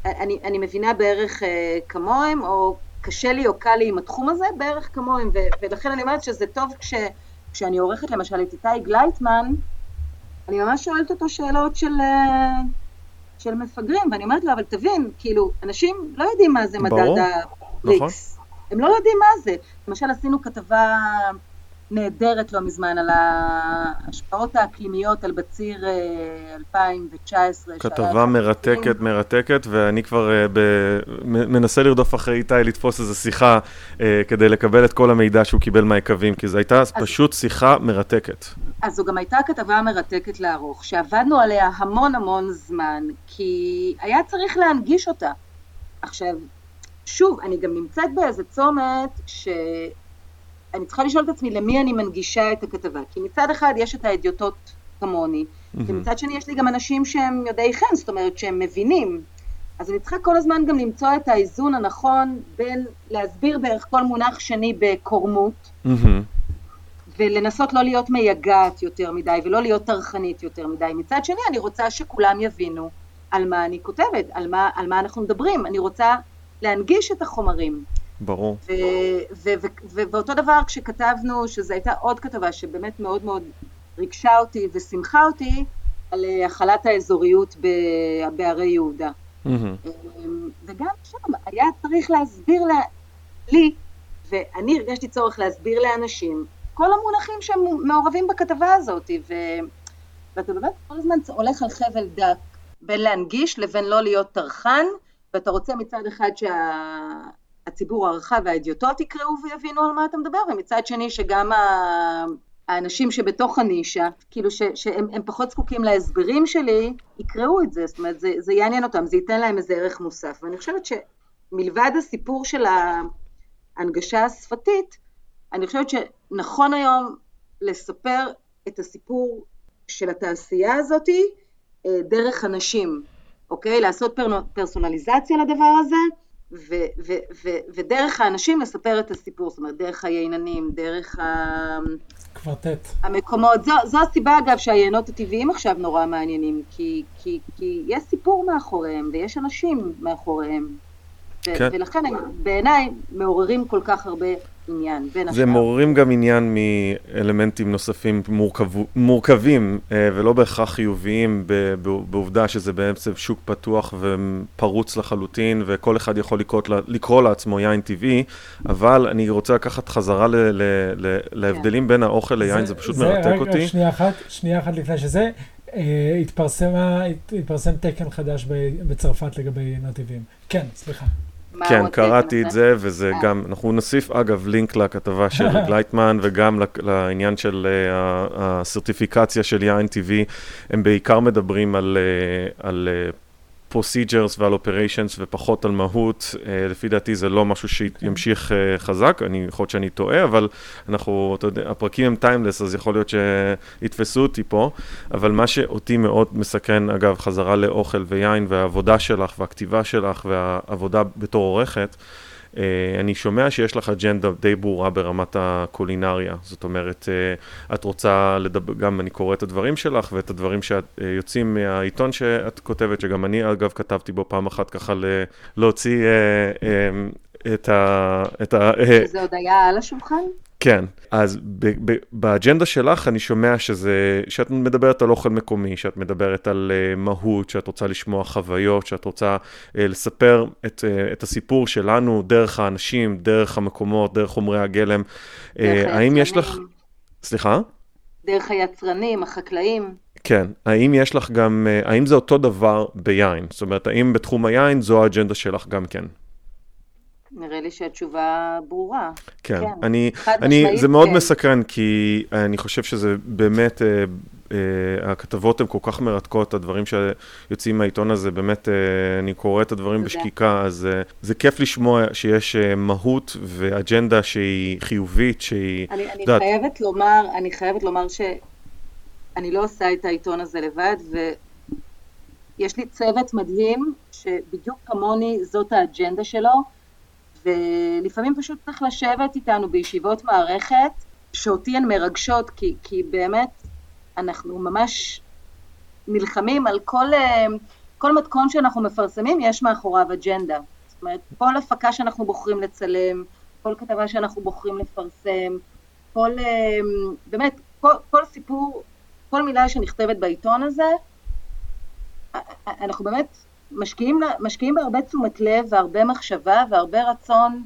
אני, אני מבינה בערך uh, כמוהם, או קשה לי או קל לי עם התחום הזה, בערך כמוהם, ולכן אני אומרת שזה טוב כש, כשאני עורכת למשל את איתי גלייטמן, אני ממש שואלת אותו שאלות של, אה, של מפגרים, ואני אומרת לו, אבל תבין, כאילו, אנשים לא יודעים מה זה מדד ה-Bricks. נכון. הם לא יודעים מה זה. למשל עשינו כתבה נהדרת לא מזמן על ההשפעות האקלימיות על בציר 2019. אה, כתבה מרתקת, מרתקת, ואני כבר uh, ב... מנסה לרדוף אחרי איתי לתפוס איזו שיחה uh, כדי לקבל את כל המידע שהוא קיבל מהיקבים, כי זו הייתה אז, פשוט שיחה מרתקת. אז זו גם הייתה כתבה מרתקת לערוך, שעבדנו עליה המון המון זמן, כי היה צריך להנגיש אותה. עכשיו, שוב, אני גם נמצאת באיזה צומת ש... אני צריכה לשאול את עצמי למי אני מנגישה את הכתבה. כי מצד אחד יש את האדיוטות כמוני, mm-hmm. ומצד שני יש לי גם אנשים שהם יודעי חן, זאת אומרת שהם מבינים. אז אני צריכה כל הזמן גם למצוא את האיזון הנכון בין להסביר בערך כל מונח שני בקורמות, mm-hmm. ולנסות לא להיות מייגעת יותר מדי ולא להיות טרחנית יותר מדי. מצד שני אני רוצה שכולם יבינו על מה אני כותבת, על מה, על מה אנחנו מדברים. אני רוצה להנגיש את החומרים. ברור. ואותו דבר כשכתבנו, שזו הייתה עוד כתבה שבאמת מאוד מאוד ריגשה אותי ושימחה אותי, על אה, החלת האזוריות בערי יהודה. Mm-hmm. וגם שם היה צריך להסביר לה, לי, ואני הרגשתי צורך להסביר לאנשים, כל המונחים שהם מעורבים בכתבה הזאת, ו... ואתה באמת כל הזמן הולך על חבל דק בין להנגיש לבין לא להיות טרחן, ואתה רוצה מצד אחד שהציבור שה... הרחב והאדיוטות יקראו ויבינו על מה אתה מדבר, ומצד שני שגם ה... האנשים שבתוך הנישה, כאילו ש, שהם פחות זקוקים להסברים שלי, יקראו את זה, זאת אומרת זה, זה יעניין אותם, זה ייתן להם איזה ערך מוסף. ואני חושבת שמלבד הסיפור של ההנגשה השפתית, אני חושבת שנכון היום לספר את הסיפור של התעשייה הזאתי אה, דרך אנשים, אוקיי? לעשות פר, פרסונליזציה לדבר הזה, ו, ו, ו, ודרך האנשים לספר את הסיפור, זאת אומרת, דרך הייננים, דרך ה... קוורטט. המקומות, זו, זו הסיבה אגב שהיינות הטבעיים עכשיו נורא מעניינים, כי, כי, כי יש סיפור מאחוריהם ויש אנשים מאחוריהם. כן. ולכן הם בעיניי מעוררים כל כך הרבה עניין, בין השאר. זה מעוררים גם עניין מאלמנטים נוספים מורכב, מורכבים אה, ולא בהכרח חיוביים בעובדה שזה בעצם שוק פתוח ופרוץ לחלוטין וכל אחד יכול לקרוא, לקרוא לעצמו יין טבעי, אבל אני רוצה לקחת חזרה ל, ל, ל, להבדלים. בין האוכל ליין, זה, זה פשוט זה, מרתק רגע, אותי. שנייה אחת, שנייה אחת לפני שזה. אה, התפרסם, תקן חדש בצרפת לגבי טבעיים. כן, סליחה. כן, קראתי את זה, וזה אה. גם, אנחנו נוסיף אגב לינק לכתבה של גלייטמן, וגם לעניין של אה, הסרטיפיקציה של יין טבעי, הם בעיקר מדברים על, procedures ועל operations ופחות על מהות. Uh, לפי דעתי זה לא משהו שימשיך uh, חזק, אני יכול להיות שאני טועה, אבל אנחנו, אתה יודע, הפרקים הם טיימלס, אז יכול להיות שיתפסו אותי פה, אבל מה שאותי מאוד מסכן, אגב, חזרה לאוכל ויין והעבודה שלך והכתיבה שלך והעבודה בתור עורכת, אני שומע שיש לך אג'נדה די ברורה ברמת הקולינריה, זאת אומרת, uh, את רוצה לדבר, גם אני קורא את הדברים שלך ואת הדברים שיוצאים uh, מהעיתון שאת כותבת, שגם אני אגב כתבתי בו פעם אחת ככה להוציא uh, uh, את ה... את ה שזה עוד היה על השולחן? כן, אז באג'נדה שלך אני שומע שזה, שאת מדברת על אוכל מקומי, שאת מדברת על uh, מהות, שאת רוצה לשמוע חוויות, שאת רוצה uh, לספר את, uh, את הסיפור שלנו דרך האנשים, דרך המקומות, דרך חומרי הגלם. Uh, האם יש לך... סליחה? דרך היצרנים, החקלאים. כן, האם יש לך גם, האם זה אותו דבר ביין? זאת אומרת, האם בתחום היין זו האג'נדה שלך גם כן? נראה לי שהתשובה ברורה. כן, כן. אני, אני, זה מאוד כן. מסקרן, כי אני חושב שזה באמת, אה, אה, הכתבות הן כל כך מרתקות, הדברים שיוצאים מהעיתון הזה, באמת, אה, אני קורא את הדברים תודה. בשקיקה, אז אה, זה כיף לשמוע שיש אה, מהות ואג'נדה שהיא חיובית, שהיא... אני, אני דעת... חייבת לומר, אני חייבת לומר שאני לא עושה את העיתון הזה לבד, ויש לי צוות מדהים, שבדיוק כמוני זאת האג'נדה שלו. ולפעמים פשוט צריך לשבת איתנו בישיבות מערכת, שאותי הן מרגשות, כי, כי באמת אנחנו ממש נלחמים על כל, אה, כל מתכון שאנחנו מפרסמים, יש מאחוריו אג'נדה. זאת אומרת, כל הפקה שאנחנו בוחרים לצלם, כל כתבה שאנחנו בוחרים לפרסם, כל, אה, באמת, כל, כל סיפור, כל מילה שנכתבת בעיתון הזה, אנחנו באמת משקיעים, משקיעים בהרבה תשומת לב והרבה מחשבה והרבה רצון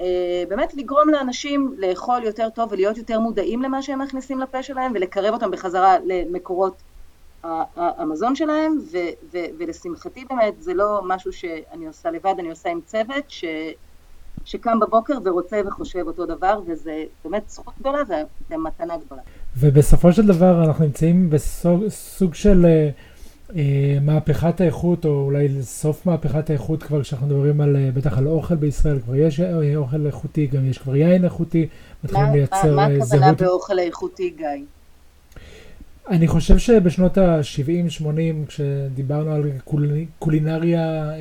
אה, באמת לגרום לאנשים לאכול יותר טוב ולהיות יותר מודעים למה שהם מכניסים לפה שלהם ולקרב אותם בחזרה למקורות המזון שלהם ו, ו, ולשמחתי באמת זה לא משהו שאני עושה לבד, אני עושה עם צוות ש, שקם בבוקר ורוצה וחושב אותו דבר וזה באמת זכות גדולה ומתנה גדולה. ובסופו של דבר אנחנו נמצאים בסוג של אה, מהפכת האיכות, או אולי סוף מהפכת האיכות כבר כשאנחנו מדברים על, אה, בטח על אוכל בישראל, כבר יש אה, אוכל איכותי, גם יש כבר יין איכותי, מתחילים לייצר זהות. מה הכוונה באוכל איכותי, גיא? אני חושב שבשנות ה-70-80, כשדיברנו על קול, קולינריה אה,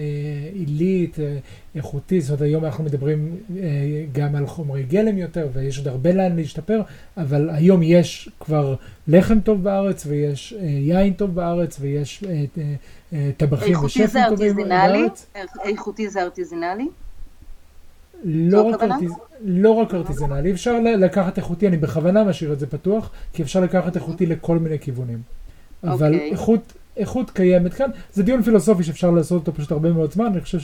עילית, אה, איכותית, זאת אומרת היום אנחנו מדברים אה, גם על חומרי גלם יותר, ויש עוד הרבה לאן להשתפר, אבל היום יש כבר לחם טוב בארץ, ויש יין טוב בארץ, ויש טבחים ושפים טובים בארץ. איכותי זה ארטיזינלי? לא רק. לא רק ארטיזנלי, אפשר לקחת איכותי, אני בכוונה משאיר את זה פתוח, כי אפשר לקחת איכותי לכל מיני כיוונים. אבל okay. אוקיי. איכות, איכות קיימת כאן, זה דיון פילוסופי שאפשר לעשות אותו פשוט הרבה מאוד זמן, אני חושב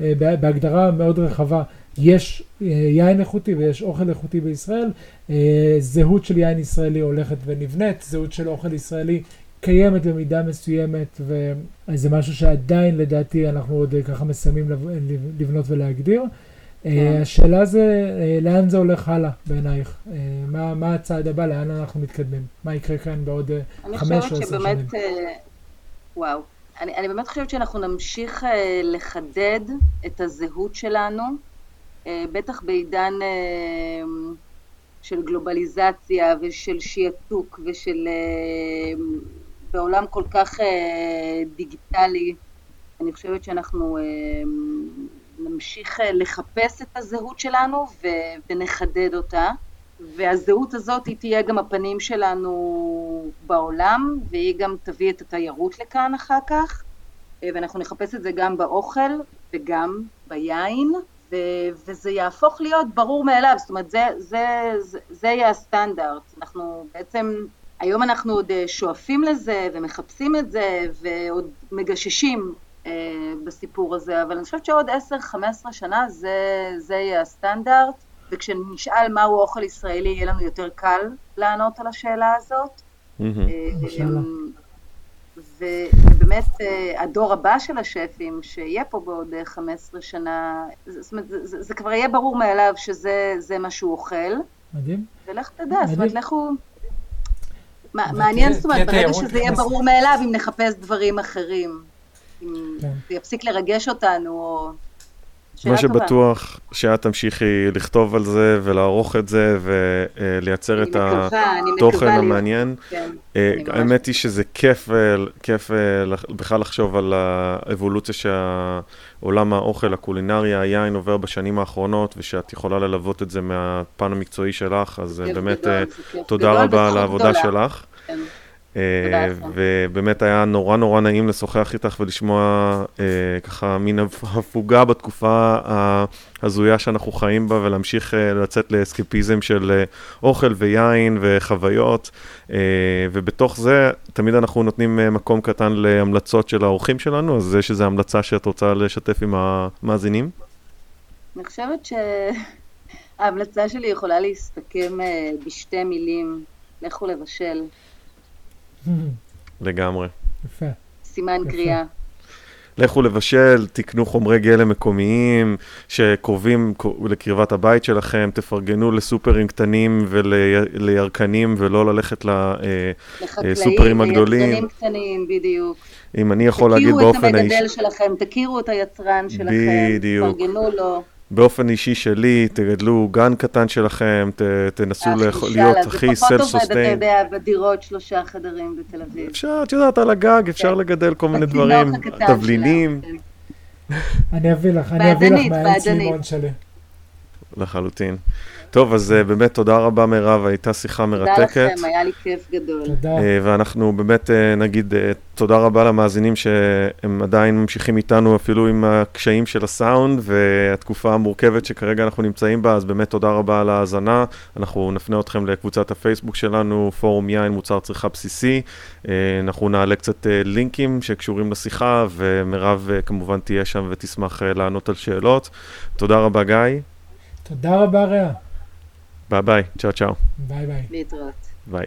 שבהגדרה מאוד רחבה יש אה, יין איכותי ויש אוכל איכותי בישראל, אה, זהות של יין ישראלי הולכת ונבנית, זהות של אוכל ישראלי קיימת במידה מסוימת, וזה משהו שעדיין לדעתי אנחנו עוד ככה מסיימים לבנות ולהגדיר. אה, כן. השאלה זה, אה, לאן זה הולך הלאה בעינייך? אה, מה, מה הצעד הבא, לאן אנחנו מתקדמים? מה יקרה כאן בעוד חמש או עשר שנים? שבאמת, וואו. אני, אני באמת חושבת שאנחנו נמשיך לחדד את הזהות שלנו, בטח בעידן של גלובליזציה ושל שיעתוק ושל... בעולם כל כך דיגיטלי, אני חושבת שאנחנו נמשיך אה, לחפש את הזהות שלנו ונחדד אותה. והזהות הזאת היא תהיה גם הפנים שלנו בעולם, והיא גם תביא את התיירות לכאן אחר כך, אה, ואנחנו נחפש את זה גם באוכל וגם ביין, ו- וזה יהפוך להיות ברור מאליו, זאת אומרת זה, זה, זה, זה יהיה הסטנדרט, אנחנו בעצם, היום אנחנו עוד אה, שואפים לזה ומחפשים את זה ועוד מגששים בסיפור הזה, אבל אני חושבת שעוד 10-15 שנה זה, זה יהיה הסטנדרט, וכשנשאל מהו אוכל ישראלי יהיה לנו יותר קל לענות על השאלה הזאת. אה, ובאמת אה, הדור הבא של השפים שיהיה פה בעוד 15 שנה, זאת אומרת, זה, זה כבר יהיה ברור מאליו שזה מה שהוא אוכל. מדהים. ולך תדע, זאת אומרת, לכו... מעניין, זאת אומרת, ברגע שזה יהיה ברור מאליו, אם נחפש דברים אחרים. אם כן. זה יפסיק לרגש אותנו, או... מה שבטוח, שאת תמשיכי לכתוב על זה ולערוך את זה ולייצר את התוכן המעניין. כן, אה, האמת היא שזה כיף, כיף אה, בכלל לחשוב על האבולוציה שעולם האוכל, הקולינריה, היין עובר בשנים האחרונות, ושאת יכולה ללוות את זה מהפן המקצועי שלך, אז באמת אה, תודה רבה על העבודה שלך. כן. אה, ובאמת היה נורא נורא נעים לשוחח איתך ולשמוע אה, ככה מין הפוגה בתקופה ההזויה שאנחנו חיים בה ולהמשיך אה, לצאת לאסקפיזם של אוכל ויין וחוויות ובתוך זה תמיד אנחנו נותנים מקום קטן להמלצות של האורחים שלנו, אז יש איזו המלצה שאת רוצה לשתף עם המאזינים? אני חושבת שההמלצה שלי יכולה להסתכם בשתי מילים, לכו לבשל. לגמרי. יפה. סימן קריאה. לכו לבשל, תקנו חומרי גלם מקומיים שקרובים לקרבת הבית שלכם, תפרגנו לסופרים קטנים ולירקנים ולא ללכת לסופרים הגדולים. לחקלאים, קטנים, בדיוק. אם אני יכול להגיד באופן האישי... תכירו את המגדל שלכם, תכירו את היצרן שלכם, בדיוק. תפרגנו לו. באופן אישי שלי, תגדלו גן קטן שלכם, ת, תנסו להיות הכי סלף סוסטיין. זה פחות עובד, אתה יודע, בדירות שלושה חדרים בתל אביב. אפשר, את יודעת, על הגג אפשר כן. לגדל כל מיני דברים, תבלינים. אני אביא לך, אני אביא לך מהעץ לימון שלי. לחלוטין. טוב, אז uh, באמת תודה רבה מירב, הייתה שיחה מרתקת. תודה לכם, היה לי כיף גדול. תודה. Uh, ואנחנו באמת uh, נגיד תודה רבה למאזינים שהם עדיין ממשיכים איתנו אפילו עם הקשיים של הסאונד והתקופה המורכבת שכרגע אנחנו נמצאים בה, אז באמת תודה רבה על ההאזנה. אנחנו נפנה אתכם לקבוצת הפייסבוק שלנו, פורום יין מוצר צריכה בסיסי. אנחנו נעלה קצת לינקים שקשורים לשיחה, ומירב כמובן תהיה שם ותשמח לענות על שאלות. תודה רבה גיא. תודה רבה רע. ביי ביי, צ'או צ'או. ביי ביי. להתראות. ביי.